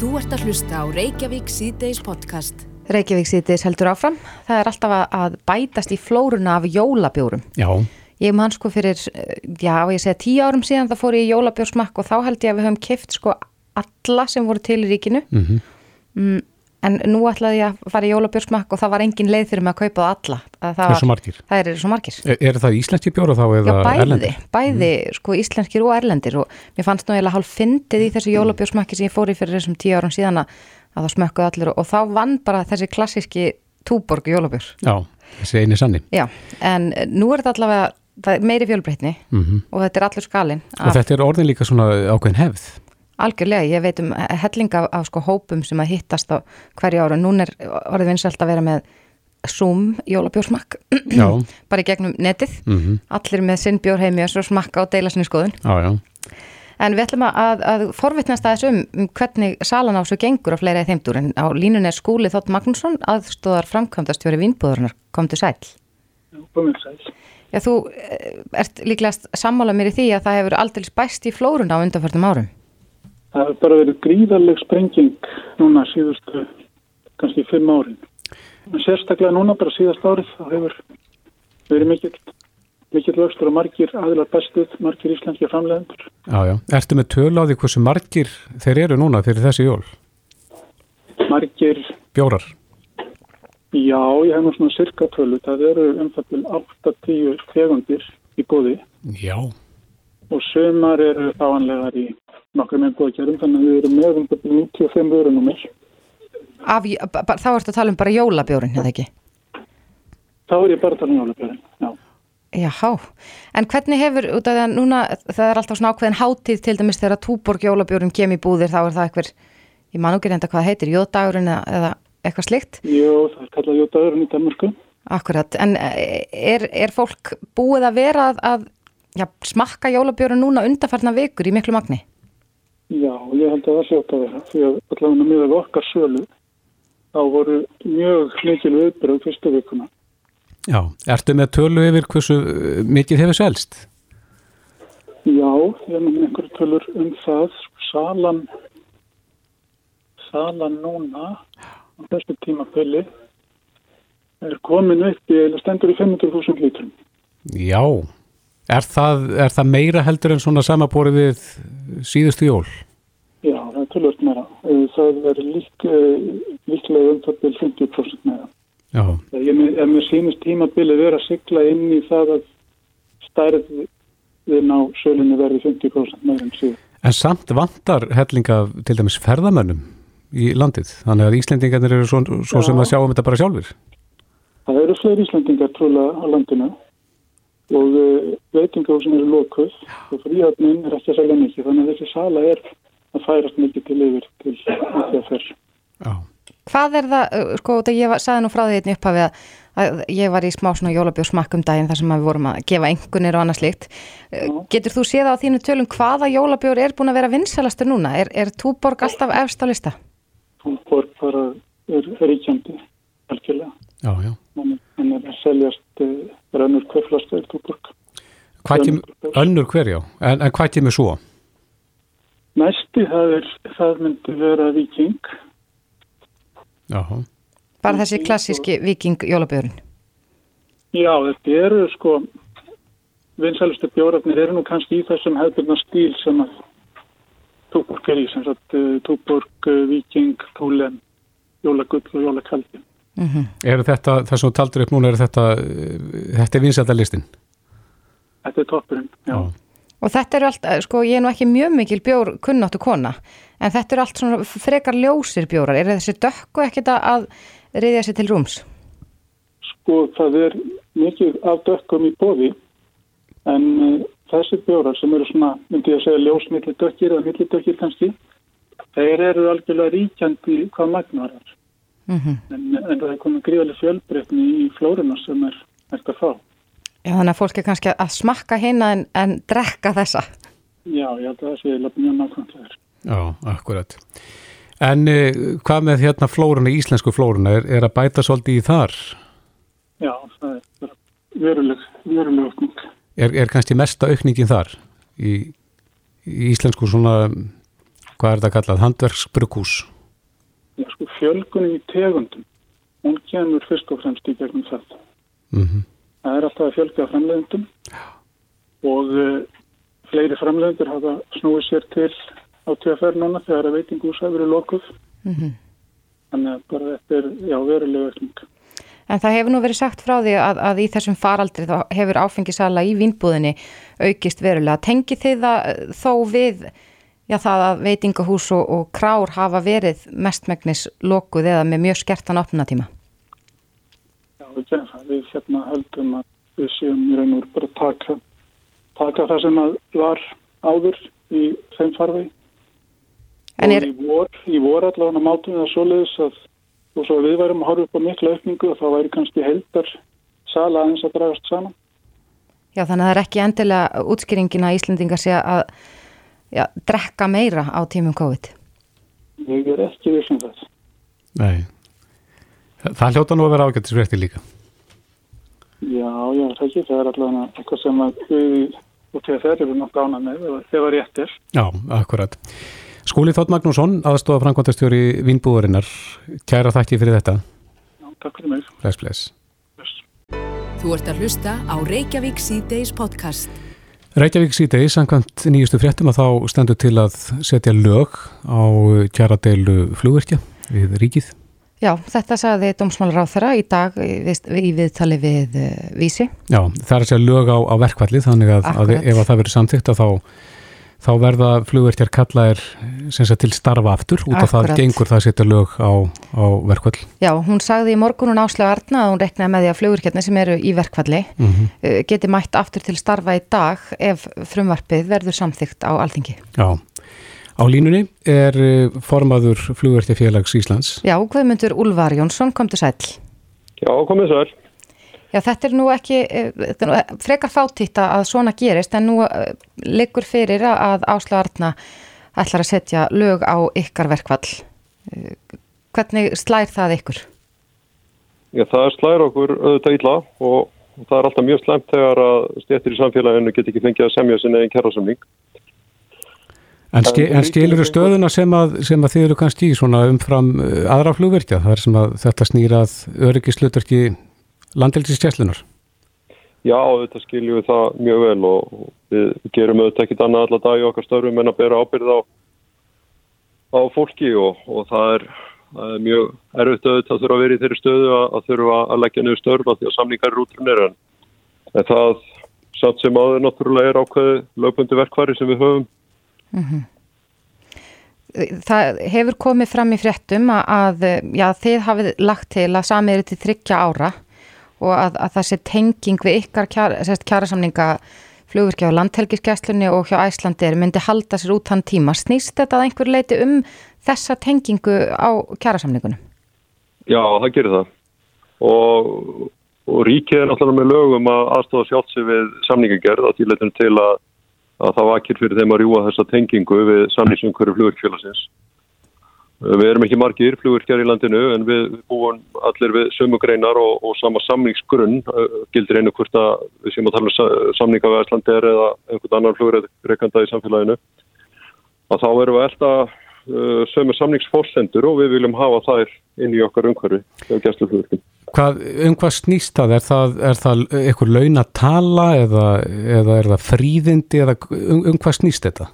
Þú ert að hlusta á Reykjavík síðdeis podcast. Reykjavík síðdeis heldur áfram. Það er alltaf að bætast í flóruna af jólabjórum. Já, Ég man sko fyrir, eh, já, ég segja tíu árum síðan það fór ég í jólabjórsmakk og þá held ég að við höfum keift sko alla sem voru til í ríkinu. mhm, Mm, en nú ætlaði ég að fara í jólabjórsmakk og það var engin leið fyrir mig að kaupa það alla. Að það er svo margir. Það eru svo margir. Er, er það íslenski bjóra þá eða Já, bæði, erlendir? bæði sko íslenskir og erlendir og mér fannst nú eiginlega hálf fyndið í þessu jólabjórsmakki sem ég fór í fyrir þessum tíu árum síðan að, að það smökkuð allir og, þá vann bara þessi klassíski túborg jólabjór. Já, þessi eini sanni. Já, en nú er þetta allavega það er meiri fjölbreytni Mm og þetta er allur skalinn Og þetta er orðin líka svona ákveðin hefð. Algjörlega, ég veit um helling af, af sko hópum sem að hittast á hverju ára, núna er orðið vinsælt að vera með Zoom jólabjórsmakk. Já, bara í gegnum netið, mhm, allir með sinn bjór heimi og svo smakka og deila sinni skoðun. Já, já. en við ætlum að, að forvittnast aðeins um, um hvernig salan á svo gengur á fleira í þeimdur en á línun er skúli Þótt Magnússon aðstóðar framkvæmdastjóri vínbúðurinnar, komdu sæl. Komið sæl. Já, þú eh, ert líklegast sammála mér í því að það hefur aldrei bæst í flórun á undanförnum árum. Það hefur bara verið gríðarleg sprenging núna síðustu kannski fimm árin. Sérstaklega núna bara síðast árið þá hefur verið mikill, mikill vöxtur og margir aðilar bestuð, margir íslenski framlegendur. Já, já. Ertu með tölu á því hversu margir þeir eru núna fyrir þessi jól? Margir, Bjórar? já, ég hef nú svona cirka tölu, það eru umfættil 8-10 tegundir í góði Já. Og sömar eru fáanlegar í nokkrum með góðkjærum, þannig að við erum með umfættil 95 vörunumir. Af, þá ertu að tala um bara jólabjórin, eða ekki? Þá er ég bara að tala um jólabjörn, já. Jáhá, en hvernig hefur, út af því að núna það er alltaf svona ákveðin hátíð til dæmis þegar túborg jólabjórin kem í búðir þá er það eitthvað, ég man ekki reynda hvað heitir, jóðdagurinn eða, eitthvað slikt, Jú, það er kallað jótaðurinn í Danmarku. akkurat, en eh, er, er fólk búið að vera að, að já, smakka jólabjórin núna undanfarnar vikur í miklu magni? Já, ég held að það sé átt að vera því að allavega með okkar sölu þá voru mjög mikil viðbröð fyrstu vikuna. Já. Ertu með tölu yfir hversu uh, mikið hefur selst? Já, ég er með einhverju tölur um það salan salan núna á þessu tímapili er komin upp í eða stendur í 500.000 lítrum. Já. Er það, er það meira heldur en svona samaborið við síðustu jól? Já, það er tölvöld meira. Eh, Það er lík, eh, líklega um það til 50% meira. Já. Ég með, ef mér sýnist tímabili vera að sigla inn í það að stærðin á sölunni verði 50% meira en síðan. En samt vantar hellinga til dæmis ferðamönnum í landið. Þannig að Íslendingarnir eru svo, svo sem að sjáum þetta bara sjálfur. Það eru fleiri Íslandingar trúlega á landinu og uh, veitingahúsin eru lokuð og fríhafnin er ekki að selja mikið þannig að þessi sala er að færast mikið til yfir til því að fer. Já. Hvað er það, uh, sko, þetta ég var- sagði nú frá því einnig upphafi að, að ég var í smá svona jólabjórsmakk um daginn þar sem við vorum að gefa engunir og annað slíkt. Uh, Getur þú séð á þínu tölum hvaða jólabjór er búin að vera vinsalastur núna? Er, er Túborg alltaf efst á lista? Túborg bara er ríkjandi algjörlega. Já, já. Er að seljast rönnur hverflast er Túborg. Hvað kemur, önnur hverjá, en, en hvað kemur svo? Næsti það, er, það myndi vera Viking. Já, Bara þessi klassíski viking jólabjórun. Já, þetta eru sko vinsælustu bjórafnir eru nú kannski í þessum hefðbundna stíl sem að Túborg er í, sem sagt uh, Túborg, uh, Viking, Túlen, Jólagull og Jólakaldi. Mm eru þetta, það sem þú taldur upp núna, er þetta, uh, þetta er vinsættarlistin? Þetta er toppurinn, já. Og þetta eru allt, uh, sko, ég er nú ekki mjög mikil bjór kunnáttu kona, en þetta eru allt svona frekar ljósir bjórar. Er þessi dökku ekkit að- að reyðja sér til rúms? Sko það er mikið af dökkum í bóði en uh, þessi bjórar sem eru svona, myndi ég að segja ljósmilli dökkir eða milli dökkir kannski, þeir eru algjörlega ríkjandi hvað magnar er. Mm En, en það er komið gríðarlega fjölbreytni í flóruna sem er hægt að fá. Já, þannig að fólk er kannski að smakka hérna en, en drekka þessa. Já, að það sé mjög nákvæmlega. Já, akkurat. En uh, hvað með hérna flóruna, íslensku flóruna, er, er að bæta svolítið í þar? Já, það er veruleg, veruleg aukning. Er, er kannski mesta aukningin þar í, í íslensku svona Hvað er þetta kallað? Handverksbrukkús? Já, sko, fjölgunum í tegundum, hún kemur fyrst og fremst í gegnum það. Mm Það er alltaf að fjölga framleiðendum og uh, fleiri framleiðendur hafa snúið sér til á TFR núna þegar að veitingús hefur verið lokuð. Mhm. Þannig að bara þetta er, já, verulega aukning. En það hefur nú verið sagt frá því að, að í þessum faraldri þá hefur áfengisala í vínbúðinni aukist verulega. Tengi þið það eh, þó við já, það að veitingahús og, og krár hafa verið mestmægnis lokuð eða með mjög skertan opnatíma? Já, við hérna höldum að við séum í raun og veru bara að taka, taka það sem að var áður í þeim farvegi. En Og er, í vor, í vor allavega mátum við það svoleiðis að og svo við værum að horfa upp á mikla aukningu og þá væri kannski heldar sala aðeins að dragast saman. já, þannig að það er ekki endilega útskýringin að Íslendingar sé að já, drekka meira á tímum COVID. Ég er ekki vissum það. Nei. Það hljóta nú að vera ágættisverti líka. Já, já, það ekki. Það er allavega eitthvað sem að við og TFR eru nokkuð ánað með ef ef það rétt er. Já, akkurat. Skúli Þótt Magnússon, aðstofa framkvæmtastjóri Vínbúðurinnar. Kæra þakki fyrir þetta. Já, takk fyrir mig. Bless, bless. Bless. Þú ert að hlusta á Reykjavík C-Days podcast. Reykjavík síðdegi, samkvæmt nýjustu fréttum að þá stendur til að setja lög á kjaradeilu flugverkja við ríkið. Já, þetta sagði dómsmálar á þeirra í dag í, við- í viðtali við uh, Vísi. Já, það er að segja lög á, á verkvalli þannig að, að ef að það verður samþykkt að þá, þá verða flugverkjar kallaðir til starfa aftur út af það gengur það að setja lög á, á verkvall. Já, hún sagði í morgun hún áslega Arna að hún reknaði með því að flugurkjarnir sem eru í verkfalli Mm uh, geti mætt aftur til starfa í dag ef frumvarpið verður samþygt á alþingi. Já, á línunni er eh, formaður flugverkjafélags Íslands. Já, Guðmundur Úlfar Jónsson kom til sæl. Já, komið sæl. Já, þetta er nú ekki, þetta er nú frekar fátítt að svona gerist en nú liggur fyrir að áslega Arna ætlar að setja lög á ykkar verkfall. Uh, hvernig slær það ykkur? Já, það slæðir okkur auðvitað illa og það er alltaf mjög slemt þegar að stjættir í samfélaginu get ekki fengið að semja sinni einn kjærrasamning. En, ske, En skilur stöðuna sem að, sem að þið eru kannski í svona umfram eh, aðra flugverkja, það er sem að þetta snýrað öryggislutverki landhelgisstjæslunar. Já, auðvitað skiljum við það mjög vel og við gerum auðvitað ekkit annað alla dag í okkar störfum en að bera ábyrð á, á fólki og, og það, er, það er mjög erfitt auðvitað að þurfa að vera í þeirri stöðu að, að þurfa að leggja niður störf að því að samningar eru útrunir en, en það samt sem aður náttúrulega er ákveði lögbundi verkvari sem við höfum Það hefur komið fram í fréttum að, að já, þið hafið lagt til að samið er til þryggja ára og að, að það sé tenging við ykkar kjara, kjarasamninga flugvirkja á landhelgiskesslunni og hjá Æslandir myndi halda sér út hann tíma. Snýst þetta að einhver leiti um þessa tengingu á kjarasamningunum? Já, það gerir það. Og, og ríkið er náttúrulega með lögum að aðstofa sjálfsi við samningagerð að tíleitum til að, að það vakir fyrir þeim að rjúa þessa tengingu við samningsumhverju flugurkfélagsins. Við erum ekki margir flugurkjar í landinu en við, við búum allir við sömu greinar og, og sama samningsgrunn uh, gildir einu hvort að við séum að tala um sa- samninga við Æslandir eða einhvern annan flugurreikanda í samfélaginu. Að þá erum við alltaf uh, sömu samningsforsendur og við viljum hafa þær inn í okkar umhverfi. Hvað, um hvað snýst það? Er það, er það eitthvað laun að tala eða, eða er það fríðindi eða um, um hvað snýst þetta?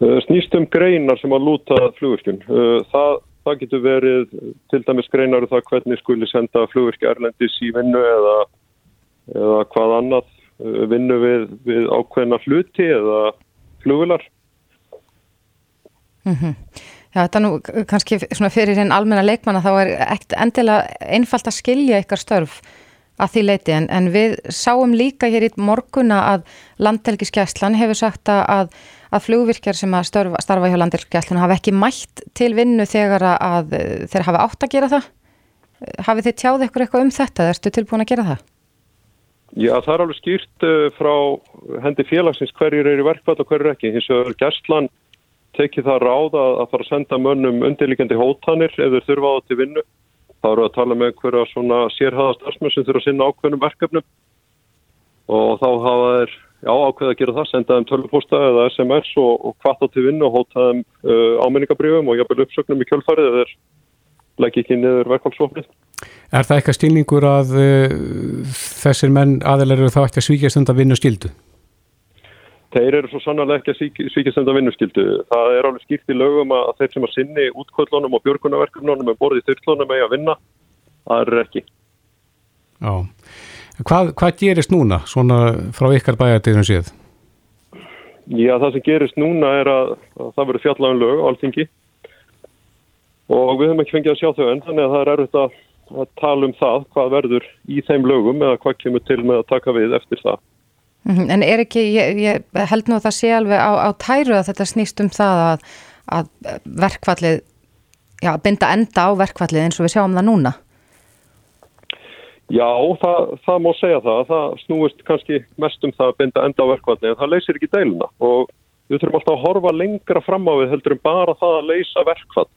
Uh, Snýst um greinar sem að lúta flugvirkjun. Uh, Það, það getur verið til dæmis greinar um það hvernig skuli senda flugvirkja erlendis í vinnu eða, eða hvað annað vinnu við, við ákveðna hluti eða flugvilar. Já, þetta nú kannski fyrir einn almenna leikmanna þá er ekkert endilega einfalt að skilja ykkar störf að því leiti en, en við sáum líka hér í morguna að landhelgiskeslan hefur sagt að, að, flugvirkjar sem að störfa, starfa hjá landhelgiskeslan hafa ekki mætt til vinnu þegar að, þeir hafa átt að gera það. Hafið þið tjáð ykkur eitthvað um þetta? Erstu tilbúin að gera það? Já, það er alveg skýrt uh, frá hendi félagsins hverjir eru verkfall og hverjir ekki. Hins vegar gæslan tekið það ráð að, að fara að senda mönnum undirlíkjandi hótanir ef þeir þurfa á það til vinnu. þá eru að tala með einhverja svona sérhæða starfsmenn sem þurfa að sinna ákveðnum verkefnum og þá hafa þeir já, ákveða að gera það, senda þeim tölvuposta eða SMS og, og hvata til vinnu og hóta þeim uh, áminningabrjöfum og jafnvel uppsögnum í kjölfarið eða leggi ekki niður verkválsofnið. Er það eitthvað stilningur að uh, þessir menn aðeinar eru þá ekki að svíkjast undan vinnu skildu? Þeir eru svo sannarlega ekki að svíkjast undan vinnu skildu. Það er alveg skýrt í lögum að þeir sem að sinni útkvöldlunum og björgunarverkefnunum er borðið þurrtlunum með að vinna. Það er ekki. Já. Hvað, hvað gerist núna svona frá ykkar bæjartíðum séð? Já, það sem gerist núna er að, að það verður fjallaðum lög á alltingi og við höfum ekki fengið að sjá þau enn þannig að það er erfitt að, að tala um það hvað verður í þeim lögum eða hvað kemur til með að taka við eftir það. Mhm, en er ekki, ég, ég held nú að það sé alveg á, á tæru að þetta snýst um það að, að verkvallið, já, binda enda á verkvallið eins og við sjáum það núna? Já, það, það má segja það. Það snúist kannski mest um það að binda enda á verkvalli en það leysir ekki deiluna og við þurfum alltaf að horfa lengra fram á við heldur um bara það að leysa verkvall.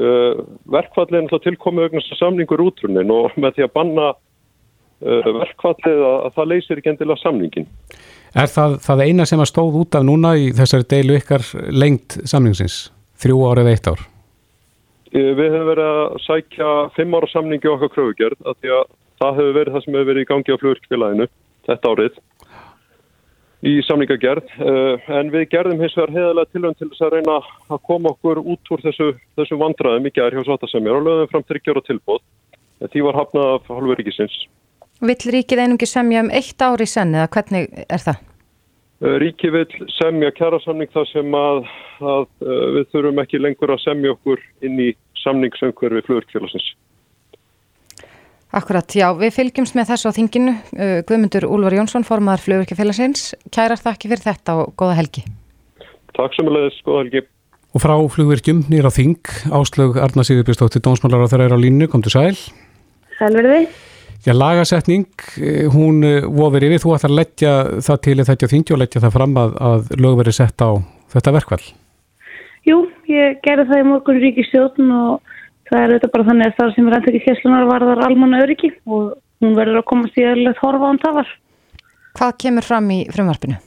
Uh, verkvallið er alltaf tilkomið auðvitað samningur útrunin og með því að banna verkvallið að, að það leysir ekki endilega samningin. Er það, það eina sem að stóð út af núna í þessari deilu ykkar lengt samningsins? Þrjú ár eða eitt ár? Uh, við höfum verið að sækja fimm ára samningi okkar kröfugjörð að því að Það hefur verið það sem hefur verið í gangi á flugurkfélaginu þetta árið í samningagerð eh, en við gerðum hins vegar heðalega tilvæm til þess að reyna að koma okkur út úr þessu, þessu vandraðum í gerð hjá Svatasemjar og lögum fram þryggjar og tilbóð. Því var hafnað af halvu ríkisins. Vill ríkið einungi semja um eitt ári senn eða hvernig er það? Eh, ríkið vill semja kjærasamning þar sem að, að eh, við þurfum ekki lengur að semja okkur inn í samningsöngverfi flugurkfélagsins. Akkurat, já, við fylgjumst með þessu á þinginu. Uh, Guðmundur Úlvar Jónsson, formadur flugverkefélagsins. Kærar þakki fyrir þetta og góða helgi. Takk sem að leiðis, góða helgi. Og frá flugverkjum nýra á þing, Áslög Arna Sýðurbjörnstóttir, dónsmálar á þeirra er á línu, kom til sæl. Sælverði. Já, lagasetning, eh, hún eh, vofir yfir, þú ætlar að leggja það til þetta þingi og leggja það fram að, að lög verið sett á þetta verkvall. Jú, ég gerði það í morgun ríkistjóðn og það er auðvitað bara þannig að það sem er aðtökið kesslunar varðar almanna öryggi og hún verður að komast í öðrulegt horfa án tafar. Hvað kemur fram í frumvarpinu?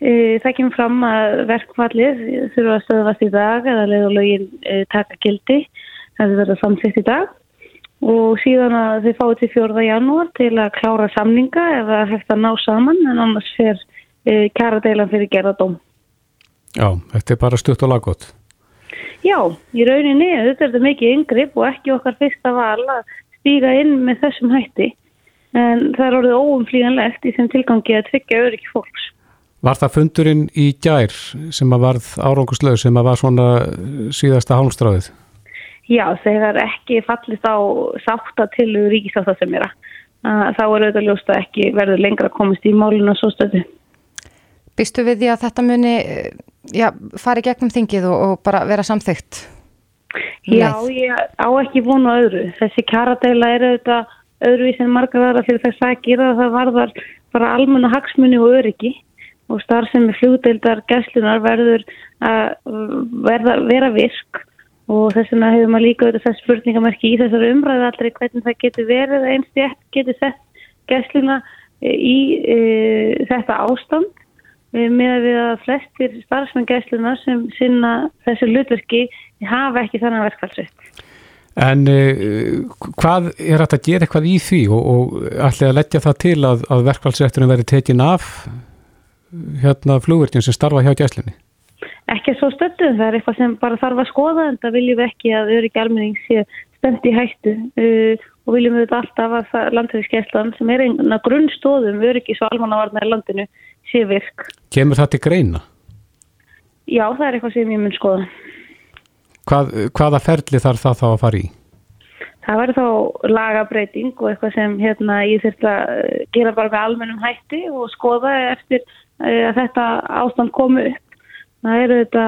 E, það kemur fram að verkfallið þurfa að stöðast í dag eða leiðulögin e, taka gildi það þið verða samsett í dag og síðan að þið fáið til 4. janúar til að klára samninga eða hægt að ná saman en annars fer e, kæra deilan fyrir gerðadóm. Já, þetta er bara stutt og laggótt. Já, í rauninni, þetta er þetta mikið yngripp og ekki okkar fyrsta val að stíga inn með þessum hætti en það er orðið óumflíganlegt í þeim tilgangi að tryggja öryggi fólks. Var það fundurinn í gær sem að varð áranguslau sem að var svona síðasta hálmstráðið? Já, þegar ekki fallist á sátta til ríkisáta sem er að þá er auðvitað ljóst að ekki verður lengra að komast í málinu og svo stöðu. Býstu við því að þetta muni já, fari gegnum þingið og, og bara vera samþygt? Já, ég á ekki vonu öðru. Þessi kjaradeila er auðvitað öðruvís en margar aðra fyrir þess að gera það varðar bara almenna hagsmunni og öryggi og starfsemi flugdeildar gæslunar verður að verða, vera virk og þess vegna hefur maður líka auðvitað þess spurningamerki í þessari umræðu allri hvernig það getur verið einst ég getur sett gæsluna í e, þetta ástand með að við að flestir starfsmenn gæsluna sem sinna þessu hlutverki hafa ekki þannig verkfallsveit. En uh, hvað er þetta að gera eitthvað í því og, og allir að leggja það til að, að verkfallsveitunum veri tekin af hérna flugverðin sem starfa hjá gæslunni? Ekki svo stöndum, það er eitthvað sem bara þarf að skoða en það viljum við ekki að öryggi almenning sé stönd í hættu uh, og viljum við þetta alltaf að landhverfiskeslan sem er eina grunnstóðum öryggis og almannavarnar í landinu sé virk. Kemur það til greina? Já, það er eitthvað sem ég mun skoða. Hvað, hvaða ferli þarf það þá að fara í? Það verður þá lagabreiting og eitthvað sem hérna, ég þurft að eh, gera bara með almennum hætti og skoða eftir eh, að þetta ástand komu upp. Það eru þetta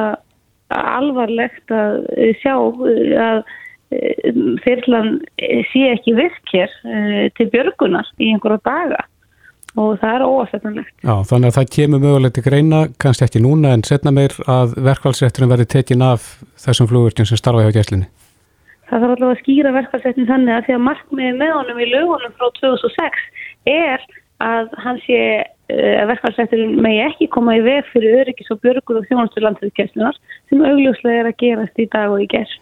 alvarlegt að sjá að eh, þyrlan sé ekki virk hér til björgunar í einhverja daga og það er óasettanlegt. Já, þannig að það kemur mögulegt í greina, kannski ekki núna en setna meir að verkvælsrétturinn verði tekin af þessum flugurtjum sem starfa hjá gæslinni. Það þarf allavega að skýra verkvælsréttin þannig að því að markmiði með honum í lögunum frá 2006 er að hann sé uh, verkfallsetturinn megi ekki koma í veg fyrir öryggis og björgur og þjónastur landslýðkesslunar sem augljóslega er að gerast í dag og í gerð.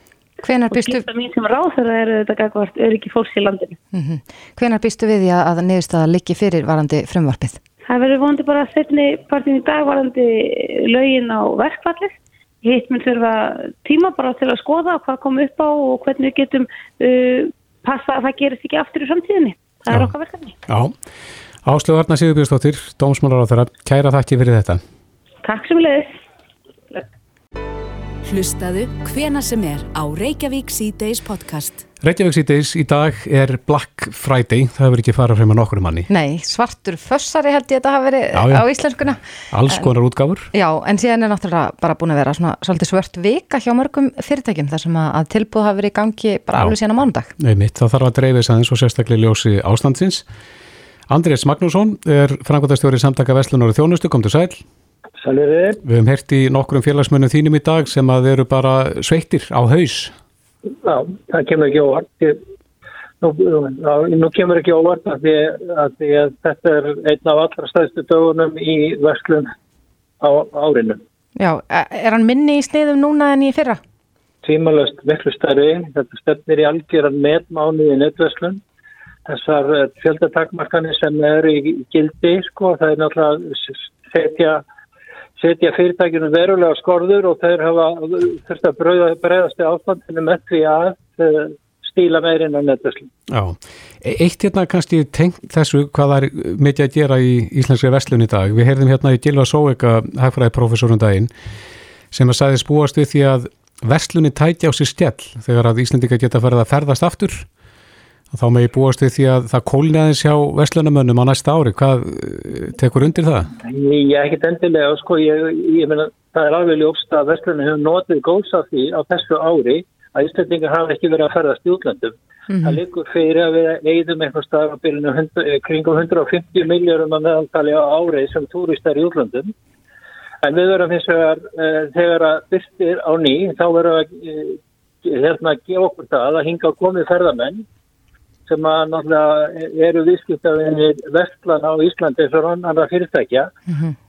Hvenar Og býstu, skilta mín sem ráð þeirra eru þetta gagvart öryggi fólks í landinu. mm hvenar býstu við því að, að niðurstaða liggi fyrir varandi frumvarpið? Það verður vonandi bara setni partin í dag varandi lögin á verkfallið. Hitt mun þurfa tíma bara til að skoða hvað kom upp á og hvernig við getum uh, passa að það gerist ekki aftur í framtíðinni. Það Já. er okkar verkefni. Já, Áslögu Arna Sigurbjörnsdóttir, dómsmálar á þeirra, kæra þakki fyrir þetta. Takk sem leiðis. Hlustaðu hvena sem er á Reykjavík C-Days podcast. Reykjavík síðdeis í dag er Black Friday, það hefur ekki farað frem að nokkru manni. Nei, svartur fössari held ég að þetta hafa verið Já, já. á íslenskuna. Alls konar útgáfur. Já, en síðan er náttúrulega bara búin að vera svona svolítið svört vika hjá mörgum fyrirtækjum þar sem að, tilbúð hafa verið í gangi bara Já. alveg síðan á mánudag. Nei mitt, það þarf að dreifis aðeins og sérstaklega ljósi ástandsins. Andrés Magnússon er framkvæmdastjóri samtaka Veslunar og Þjónustu, kom til sæl. Sælverið, Við hefum heyrt í nokkrum félagsmönnum þínum í dag sem að eru bara sveittir á haus. já, það kemur ekki óvart. Nú, nú kemur ekki óvart að því að, því að þetta er einn af allra stæðstu dögunum í verslun á árinu. Já, e- er hann minni í sniðum núna en í fyrra? Tímalöst miklu stærri, þetta stefnir í algjöran metmánu í netverslun. Þessar eh, fjöldatakmarkanir sem eru í gildi, sko, það er náttúrulega setja setja fyrirtækjunum verulega skorður og þeir hafa þurft að breyða, breyðast í ástandinu með því að eh, stíla meirinn á netverslun. Já, E- eitt hérna kannski tengt þessu hvað það er mikið að gera í íslenskri verslun í dag. Við heyrðum hérna í Gilva Sóeka, hagfræði professorun daginn, sem að sagði spúast við því að verslunni tækja á sér stjell þegar að Íslendinga geta farið að ferðast aftur. Og þá megi búast við því að það kólni aðeins hjá verslunamönnum á næsta ári. Hvað eh, tekur undir það? Ég er ekkit endilega, sko, ég, ég meina, það er alveg ljófst að verslunum hefur notið góðs af því á þessu ári að Íslandingar hafa ekki verið að ferðast í útlöndum. Það liggur fyrir að við eigðum einhvers staðar á byrjunu hund- eh, kringum 150 miljórum að meðaltali á ári sem túristar í útlöndum. En við verðum hins vegar, uh, þegar að byrstir á ný, þá verðum við að hérna gefa okkur það að hinga komið ferðamenn sem að náttúrulega eru viðskiptafinir vestlana á Íslandi eins og annar fyrirtækja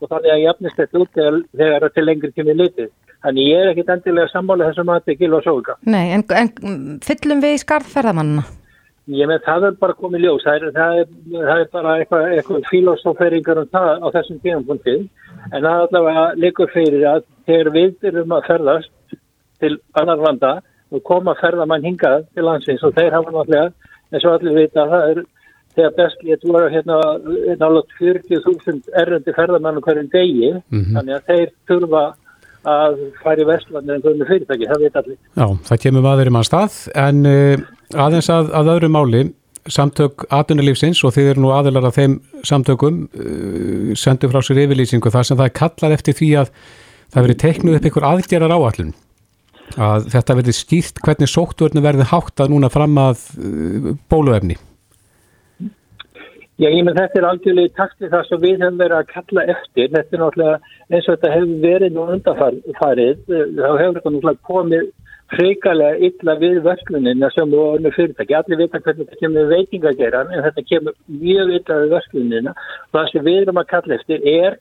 og þannig að jafnist þetta út þegar, þegar til lengri tími litið. Þannig ég er ekkit endilega sammála þessum að þetta er gilva sóka. Nei, en, en mm, fyllum við í skarðferðamannina? Ég með það er bara komið ljós. Það er, það er, það er bara eitthvað, eitthvað filosóferingar um það á þessum tímapunktið. En það er allavega líkur fyrir að þegar við erum að ferðast til annar landa og koma ferðamann hingað til landsins og þeir hafa náttúrulega, eins og allir vita, það er þegar best létt voru hérna náttúrulega 40.000 errendi ferðamann hverjum degi, þannig að þeir þurfa að fara í Vestlandir en hvernig fyrirtæki, það veit allir. Já, það kemur maður um að stað en uh, aðeins að, að öðru máli samtök atvinnulífsins og þið eru nú aðilar af þeim samtökum uh, sendu frá sér yfirlýsingu þar sem það er kallað eftir því að það verið teiknuð upp ykkur aðgerðar áallun að þetta verið skýrt hvernig sóttvörnu verði háttað núna fram að uh, bóluefni Já, ég með þetta er algjörlega í takt við það sem við hefum verið að kalla eftir. Þetta er náttúrulega eins og þetta hefur verið nú undanfarið. Þá hefur þetta náttúrulega komið frekalega illa við verslunina sem og önnu fyrirtæki. Allir vita hvernig þetta kemur veitingageran en þetta kemur mjög illa við verslunina. Það sem við erum að kalla eftir er,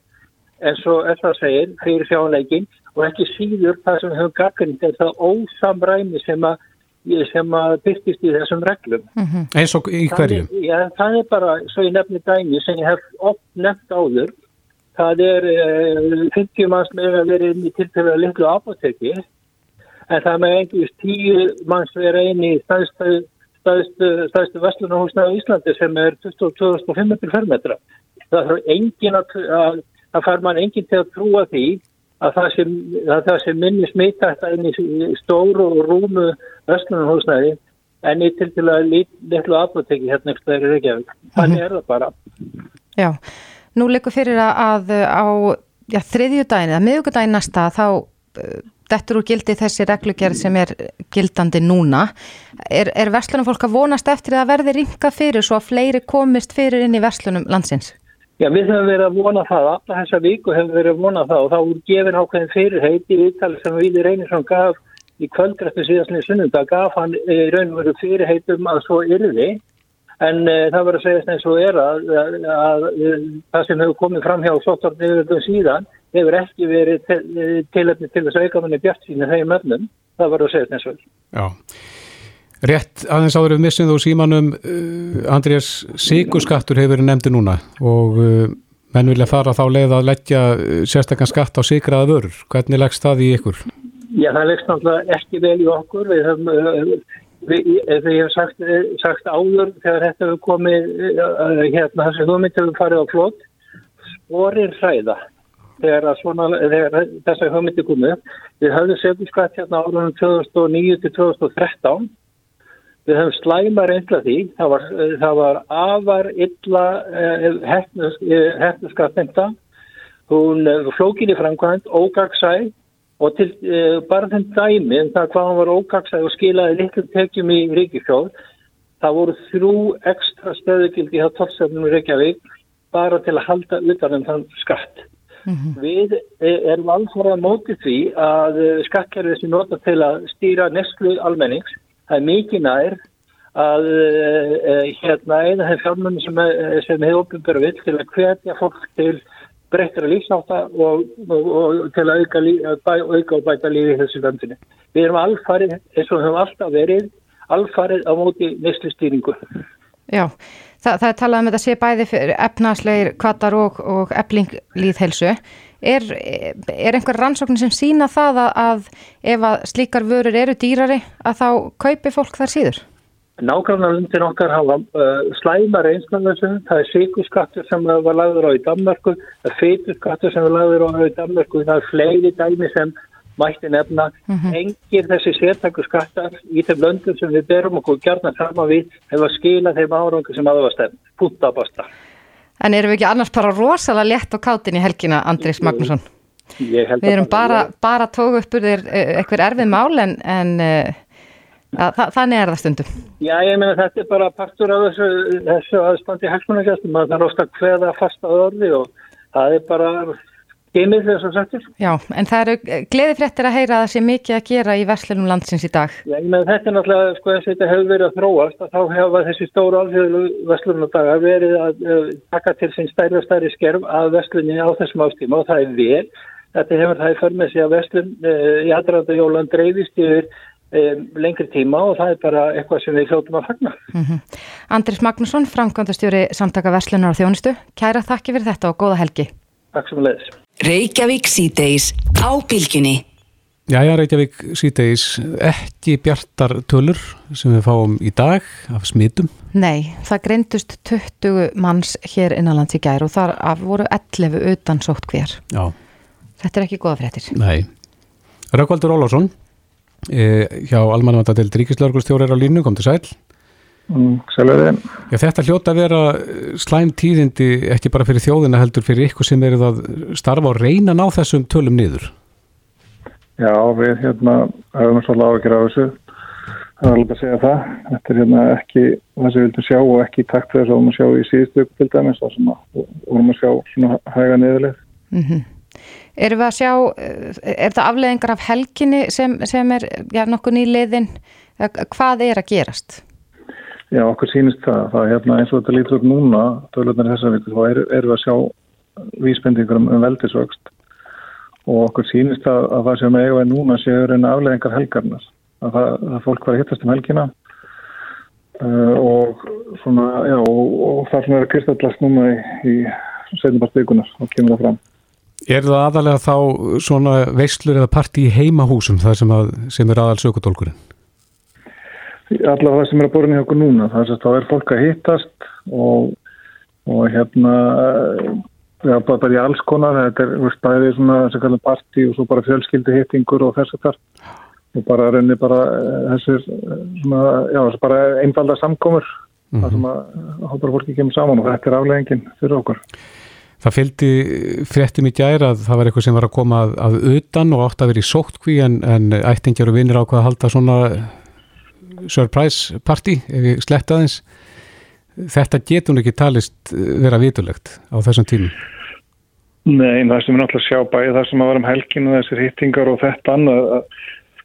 eins og það segir, fyrir sjáleikin og ekki síður það sem við höfum gaggrind er það ósamræmi sem að sem að byrtist í þessum reglum. eins og í hverju Það er, já, það er bara, svo ég nefni dæmi sem ég hef oft nefnt áður, það er uh, 50 manns með að vera inn í tilfæða litlu apoteki, en það með einhvers 10 manns vera inn í stæðstu, stæðstu, stæðstu vestlunarhúsna á Íslandi sem er 22.500 fermetra. Það þarf engin að, að, að fær mann engin til að trúa því að það sem, að það sem minni smita þetta inn í stóru og rúmu vestlunarhúsnaði en í til til að litlu apoteki hérna ekki þegar Reykjavík. Þannig er það bara. Já, nú leikur fyrir að, á já, þriðjudaginn eða miðugudaginn næsta þá uh, dettur úr gildi þessi reglugerð sem er gildandi núna. Er, er verslunum fólk að vonast eftir að verði ringa fyrir svo að fleiri komist fyrir inn í verslunum landsins? Já, við höfum verið að vona það, alla þessa viku hefum verið að vona það og þá er gefin ákveðin fyrirheit í viðtali sem Víði Reynisson gaf í kvöldrættu síðastlega sunnunda, gaf hann í raun og veru fyrirheitum að svo yrði En uh, það verður að segja eins og er að, að, að, að það sem hefur komið fram hjá sóttarniðurðum síðan hefur ekki verið til, tilöfni til þess að auka manni bjart sína þeim öfnum. Það verður að segja eins og er. Já. Rétt aðeins áður við missum þú símanum uh, Andrés Sigurskattur hefur verið nefndi núna og uh, menn vilja fara þá leið að leggja sérstaklega skatt á sigraða vörur. Hvernig leggst það í ykkur? Já, það leggst náttúrulega ekki vel í okkur. Við höfum þegar ég hef sagt, sagt áður þegar þetta hefur komið uh, hérna þessi hugmynd hefur farið á flott sporir hræða þegar, svona, þegar þessa hugmyndi komið við höfum segjum skatt hérna árunum 2009 til 2013 við höfum slæma reyndla því. Það var, það var afar illa uh, hefnuskatt nefnda hún uh, flókin í framkvæmt ógagsæð og til uh, bara þenn dæmi en það hvað hann var ókaksæð og skilaði litlum tekjum í Ríkifjóð það voru þrjú ekstra stöðugildi hjá tólsefnum í Reykjavík bara til að halda utan um þann skatt. Mm -hmm. við eh, erum alveg að móti því að eh, skattkerfið sem nota til að stýra neslu almennings það er mikið nær að uh, hérna eina þeim fjármunni sem, sem hefur opinbjörð vill til að hvetja fólk til breyttra lífsnáta og, og, og til að auka, bæ, auka og bæta lífi þessu landinu. Við erum alfarið, eins og við höfum alltaf verið, alfarið á móti neslustýringu. Já, það, það er talað um þetta sé bæði efnasleir kvartar og, og efling líðhelsu. Er, er einhver rannsóknir sem sína það að, að ef að slíkar vörur eru dýrari að þá kaupi fólk þar síður? Nákvæmlega okkar hafa uh, slæma reynslanþessu, það er síkuskattur sem var lagður á í Danmarku, það er feiturskattur sem var lagður á í Danmarku, það er fleiri dæmi sem mætti nefna. Mm -hmm. Engir þessi sértakur skattar í þeim löndum sem við berum okkur gerna saman við hefur skilað þeim árangu sem aðvastefn, púttabasta. En erum við ekki annars bara rosalega létt á kátin í helgina, Andrés Magnússon? Við erum bara, bara tóku upp úr þér uh, eitthvað erfið mál en... en uh, Þa, þannig er það stundum. Já, ég meina þetta er bara partur af þessu, þessu aðstandi helspunarkjastum, maður þarf ofta að hveða fasta orði og það er bara geimið þess að setja. Já, en það eru gleði fréttir að heyra að það sé mikið að gera í verslunum landsins í dag. Já, ég meina þetta er náttúrulega, sko þess að þetta hefur verið að þróast að þá hefa þessi stóru alþjóðlu verslunum dagar verið að uh, taka til sín stærri og stærri skerf að verslunni á þessum ástíma og það er vel. Þetta hefur það í förmið sig að verslun uh, í aðræðanda jólan dreifist yfir um, lengri tíma og það er bara eitthvað sem við hljóttum að fagna. Mm -hmm. Andris Magnusson, framkvæmdastjóri Samtaka Verslunar og Þjónustu, kæra þakki fyrir þetta og góða helgi. Takk sem að leiðis. Reykjavík síðdeis á bylginni. Jæja, Reykjavík síðdeis, ekki bjartar tölur sem við fáum í dag af smitum? Nei, það greindust 20 manns hér innanlands í gær og þar voru 11 utan sótt hver. Já. Þetta er ekki goða fréttir. Nei. Rökkvaldur Ólásson e, hjá Almanvanda til Ríkislörgustjórar á línu, kom til sæl Já, Þetta hljóta að vera slæm tíðindi ekki bara fyrir þjóðina heldur fyrir ykkur sem eru að starfa og reyna ná þessum tölum niður Já, við hérna höfum svolítið ágjör á þessu það er alveg að segja það þetta er hérna ekki það sem við vildum sjá og ekki takt þess að við að sjá í síðustu til dæmis þar sem við vorum að sjá svona hæga niðurleið mm -hmm. Erum við að sjá, eh, er það afleðingar af helginni sem, sem er já, nokkuð nýliðin? Hvað er að gerast? Já, okkur sínist það. Það er hérna eins og þetta lítur upp núna, tölurnar þessar vikur, þá erum er við að sjá vísbendingur um, um veldisvöxt og okkur sínist það að það sem eiga við núna séu reyna afleðingar helgarnar. Að það, það fólk var að hittast um helgina uh, og svona, já, og, og það sem er að kristallast núna í, í setjumpartvíkunar og kemur það fram. Er það aðalega þá svona veislur eða parti í heimahúsum það sem, að, sem er aðal sökutólkurinn? Allavega það sem er að borin í okkur núna, það er að þá er fólk að hittast og, og hérna, já bara, bara í alls konar, þetta er veist, bæði svona sem kallar parti og svo bara fjölskyldi hittingur og þess að þar og bara reynir bara eh, þessir eh, svona, já þess bara einfalda samkomur mm -hmm. það sem að hópar fólki kemur saman og þetta er afleggingin fyrir okkur. Það fylgdi fréttum í gæra að það var eitthvað sem var að koma að, að utan og átt að vera í sóttkví en, en ættingjar og vinnir ákvað að halda svona surprise party ef ég slett aðeins. Þetta getur hún ekki talist vera vitulegt á þessum tímum? Nei, það sem við náttúrulega sjá bæði það sem að vera um helginu þessir hittingar og þetta annað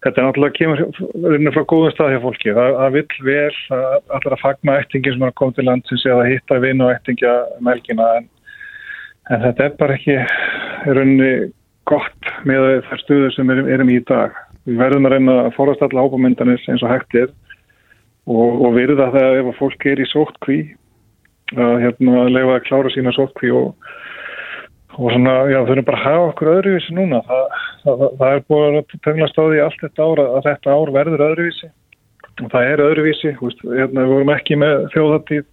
þetta er náttúrulega kemur frá góðum stað hjá fólki. Það, það vil vel að allar að fagna ættingin sem er að koma til landsins eða hitta vinn og ættingja melkina en, en þetta er bara ekki rauninni gott með þær stuður sem við erum í í dag. Við verðum að reyna að forast alla ábúmyndanir eins og hægt er og, og virða það ef að fólk er í sóttkví að hérna lefa að klára sína sóttkví og og svona, já, þau erum bara að hafa okkur öðruvísi núna. Það, það, það er búin að tenglast á því allt þetta ár að þetta ár verður öðruvísi og það er öðruvísi, veist, hérna, við vorum ekki með þjóðatíð,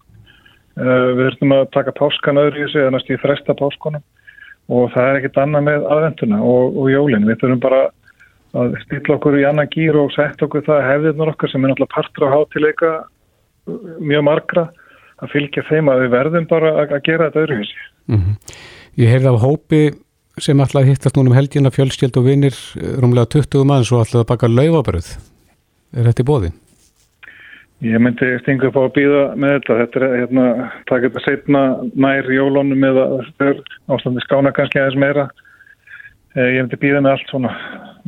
uh, við þurfum að taka páskan öðruvísi eða næst í þresta páskonum og það er ekkit annað með aðvenduna og, og jólinn. Við þurfum bara að stilla okkur í annan gýr og setja okkur það hefðirnar okkar sem er náttúrulega partur á hátileika mjög margra að fylgja þeim að við verðum bara að, að gera þetta öðruvísi. Mm -hmm. Ég heyrði af hópi sem að hittast núna um helgina fjölskyld og vinnir rúmlega 20 mann svo ætlaði að baka laufabröð. Er þetta í bóði? Ég myndi stinga upp á að býða með þetta. Þetta er hérna, það getur setna nær jólónum eða ástandi skána kannski aðeins meira. Eh, ég myndi býða með allt svona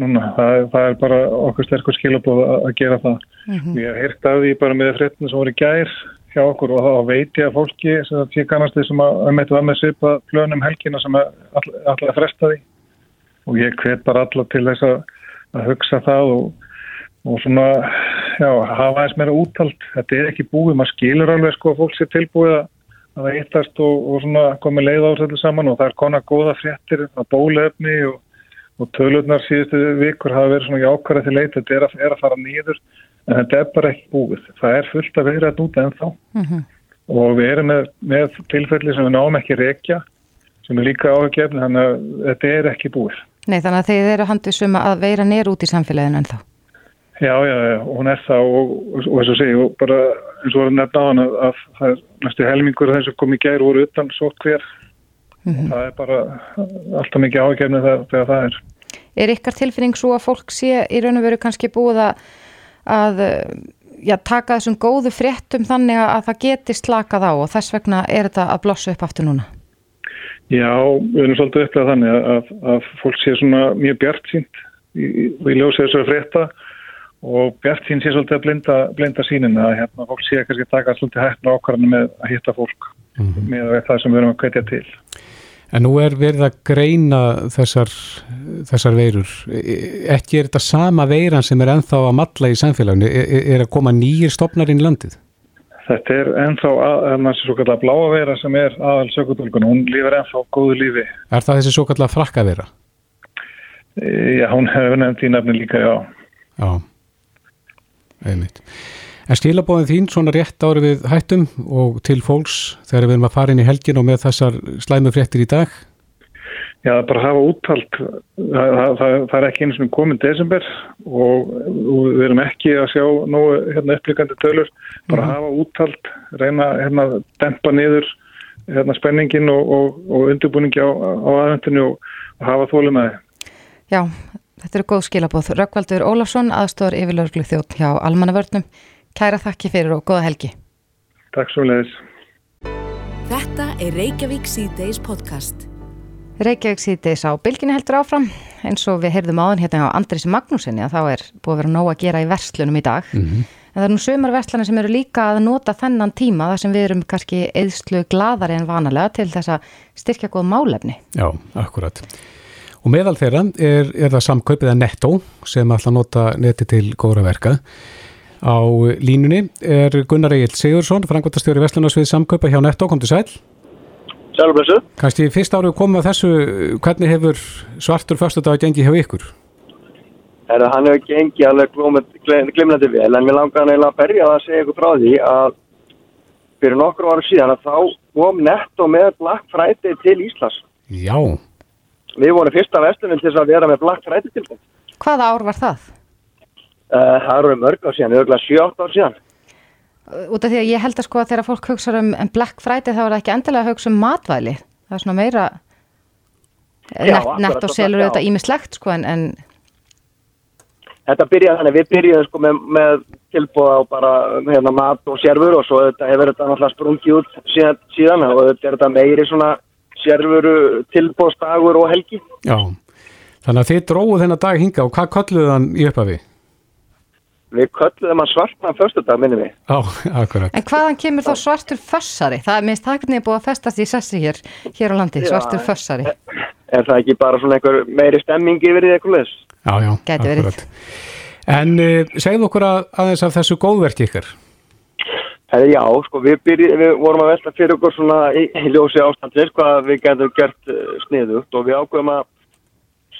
núna. Það, það er bara okkur sterkur skilabóð að gera það. Mm -hmm. Ég hef heyrt af því bara með fréttinu sem voru gær hjá okkur og þá veit ég að fólki sem það sé kannast því sem að meðtu að með svipa plönum helgina sem alltaf all, fresta því og ég hvet bara alla til þess að, að hugsa það og, og svona já, hafa eins meira úttalt þetta er ekki búið, maður skilur alveg sko að fólk sé tilbúið að það eittast og, og svona komið leið ásætlu saman og það er konar góða fréttir að bólefni og, og tölurnar síðustu vikur hafa verið svona jákvæða til leit, þetta er að, er að fara nýður en þetta er bara ekki búið. Það er fullt að vera að núta ennþá mm -hmm. og við erum með, með tilfelli sem við náum ekki reykja sem er líka áhugjefni þannig að þetta er ekki búið. Nei þannig að þeir eru handið sem að veira nér út í samfélaginu ennþá. Já, já, já, og hún er það og, og, og eins og segi, og bara eins og var nefn á hann að, að það er næstu helmingur þess að kom í gæri voru utan svo hver mm -hmm. það er bara alltaf mikið áhugjefni þegar það er. Er ykkar tilfinning svo að fólk sé í raun og veru kannski búið að að já, taka þessum góðu fréttum þannig að það geti slakað á og þess vegna er þetta að blossa upp aftur núna? Já, við erum svolítið upplegað þannig að, að, að fólk sé svona mjög bjart sínt við ljósið þessari frétta og bjart sín sé svolítið að blinda, blinda sínin að hérna, fólk sé kannski að taka svolítið hættin ákvarðinu með að hitta fólk mm -hmm. með það sem við erum að kveitja til. En nú er verið að greina þessar, þessar veirur. Ekki er þetta sama veiran sem er enþá að matla í samfélaginu? Er, er að koma nýjir stopnar inn í landið? Þetta er enþá þessi svo kallar bláa veira sem er aðal sökutólkun. Hún lífur enþá góðu lífi. Er það þessi svo kallar frakka veira? Já, hún hefur nefnt í nefni líka, já. Já, einmitt. En stílabóðin þín svona rétt árið við hættum og til fólks þegar við erum að fara inn í helgin og með þessar slæmu fréttir í dag? Já, bara hafa úttalt. Það, það, það er ekki eins og komin desember og, og við erum ekki að sjá nú hérna, upplýkandi tölur. Bara mm. hafa úttalt, reyna að hérna, dempa niður hérna, spenningin og, og, og undirbúningi á, á aðvendinu og hafa þólið með þið. Já, þetta eru góð skilabóð. Rökkvaldur Ólafsson, aðstóður yfirlaurglu þjótt hjá Almannavörnum. Kæra þakki fyrir og goða helgi. Takk svo leiðis. Þetta er Reykjavík C-Days podcast. Reykjavík C-Days á bylginni heldur áfram eins og við heyrðum áðan hérna á Andris Magnúsinni að þá er búið að vera nóg að gera í verslunum í dag. Mm -hmm. En það er nú sömur verslunum sem eru líka að nota þennan tíma þar sem við erum kannski eðslu gladari en vanalega til þess að styrkja góð málefni. Já, akkurat. Og meðal þeirra er, er það samkaupið að netto sem ætla að nota neti til góðra verka. Á línunni er Gunnar Egil Sigursson, frangvöldastjóri Vestlunarsvið samkaupa hjá Netto, kom til sæl. Sælblessu. Kanski fyrst árið komið að þessu, hvernig hefur svartur fyrstudag gengið hjá ykkur? Herra, hann hefur gengið alveg glimnandi vel, en við langar hann eiginlega að berja að segja ykkur frá því að fyrir nokkur ára síðan að þá kom Netto með Black Friday til Íslas. Já. Við vorum fyrsta vestlunum til að vera með Black Friday til þetta. Hvaða ár var það? Uh, það eru mörg á síðan, auðvitað 7-8 ár síðan. Út af því að ég held að sko að þegar fólk hugsa um Black Friday þá er það ekki endilega að hugsa um matvæli. Það er svona meira já, nett, nett og selur auðvitað ímislegt sko en, en... Þetta byrjaði þannig, við byrjaðum sko með, með tilbúða á bara hérna, mat og sérfur og svo þetta hefur þetta náttúrulega sprungið út síðan, síðan og þetta er þetta meiri svona sérfuru tilbúðstagur og helgi. Já, þannig að þið dróðu þennan dag hinga og hvað kolluðu þann í upphafi? Við kölluðum að svartna fyrstu dag, minnum við. Já, akkurat. En hvaðan kemur þá svartur fössari? Það er minnst taknið búið að festast í sessi hér, hér á landi, svartur fössari. Er, er það ekki bara svona einhver meiri stemming yfir því eitthvað leys? Já, já, Gæti verið. En uh, segðu okkur að, aðeins af þessu góðverki ykkar. Hefði já, sko, við, byrji, við vorum að velta fyrir okkur svona í, í ljósi ástandir hvað við getum gert uh, sniðugt og við ákveðum að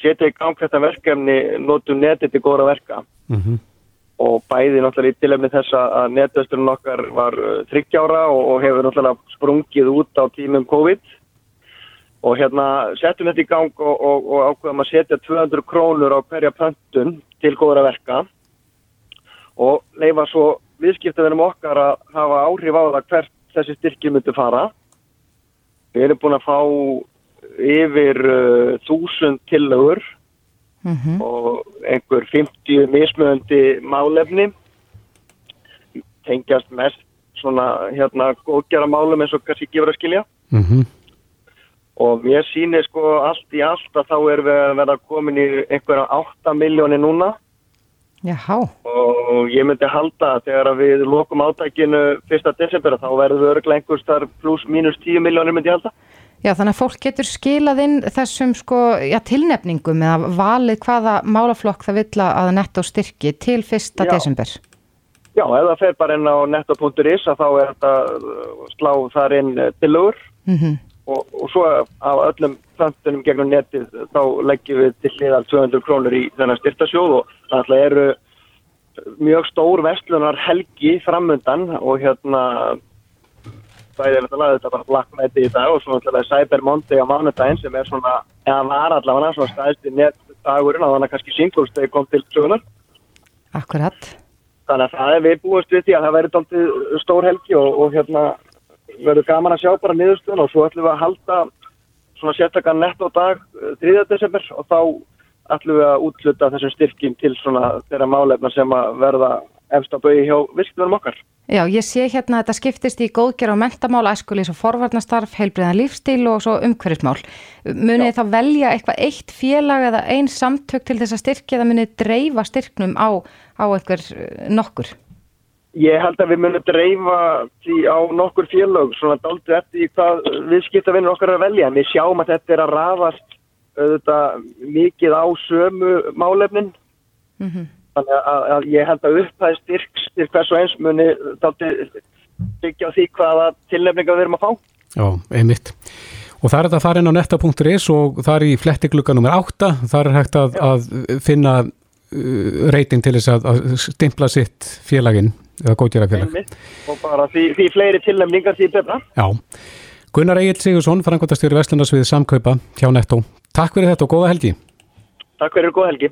setja í gang þetta verkefni notum netið til góðra verka Mm -hmm. Og bæði náttúrulega í tilefni þess að netösturinn okkar var uh, þryggjára og, hefur náttúrulega sprungið út á tímum COVID og hérna settum þetta í gang og, og, og ákveðum að setja 200 krónur á hverja pöntun til góðra verka og leifa svo viðskiptaðinum okkar að hafa áhrif á það hvert þessi styrkir myndu fara. Við erum búin að fá yfir uh, þúsund tillögur Mm og einhver 50 mismöðandi málefni tengjast mest svona hérna góðgjara málum eins og kannski gefur að skilja Mm -hmm. og mér sýnir sko allt í allt að þá erum við að verða komin í einhverja 8 miljóni núna Jáhá, og ég myndi halda að þegar að við lokum átækinu 1. desember þá verður við örglega einhvers þar pluss mínus 10 miljónir myndi ég halda já þannig að fólk getur skilað inn þessum sko, já tilnefningum eða valið hvaða málaflokk það vill að netto styrki til 1. Já. desember. Já, ef það fer bara inn á netto.is að þá er þetta uh, slá þar inn uh, tillögur Mm og, og svo á öllum pöntunum gegnum netið þá leggjum við til hliðar 200 krónur í þennan styrtasjóð og það eru mjög stór vestlunar helgi framundan og hérna bæðið er náttúrulega þetta bara Black Friday í dag og svo náttúrulega Cyber Monday á mánudaginn sem er svona, eða var allavega svona stæðst í netdagurinn og þannig að kannski Singles Day kom til sögunar Akkurat. þannig að það er við búist við því að það verður dálítið stór helgi og, og hérna verður gaman að sjá bara niðurstöðun og svo ætlum við að halda svona sérstakann nett á dag eh, 3. desember og þá ætlum við að útluta þessum styrkjum til svona þeirra málefna sem að verða efst á bauði hjá virktunum okkar. Já, ég sé hérna að þetta skiptist í góðgerð og mentamál, æskulís og forvarnastarf, heilbriðan lífstíl og svo umhverfismál. Munið þá velja eitthvað eitt félag eða ein samtök til þess að styrkja eða munið dreifa styrknum á, á einhver eh, nokkur? Ég held að við munum dreifa því á nokkur félög svona dálítið eftir hvað viðskiptavinnur okkar er að velja við sjáum að þetta er að rafast auðvitað mikið á sömu málefnin Mm þannig að, að ég held að upphæði styrks til hvers og eins muni dálítið byggja á því hvaða tilnefninga við erum að fá. Já, einmitt. Og það er þetta fara inn á netta.is og það er í flettiklukka nummer 8, það er hægt að, að finna uh, reyting til þess að, að stimpla sitt félaginn eða góðgjara félag. Einmitt. Og bara því, því fleiri tilnefningar því betra. Já. Gunnar Egil Sigursson, frangvöldastjóri Vestlundarsvið Samkaupa hjá Netto. Takk fyrir þetta og góða helgi. Takk fyrir og góða helgi.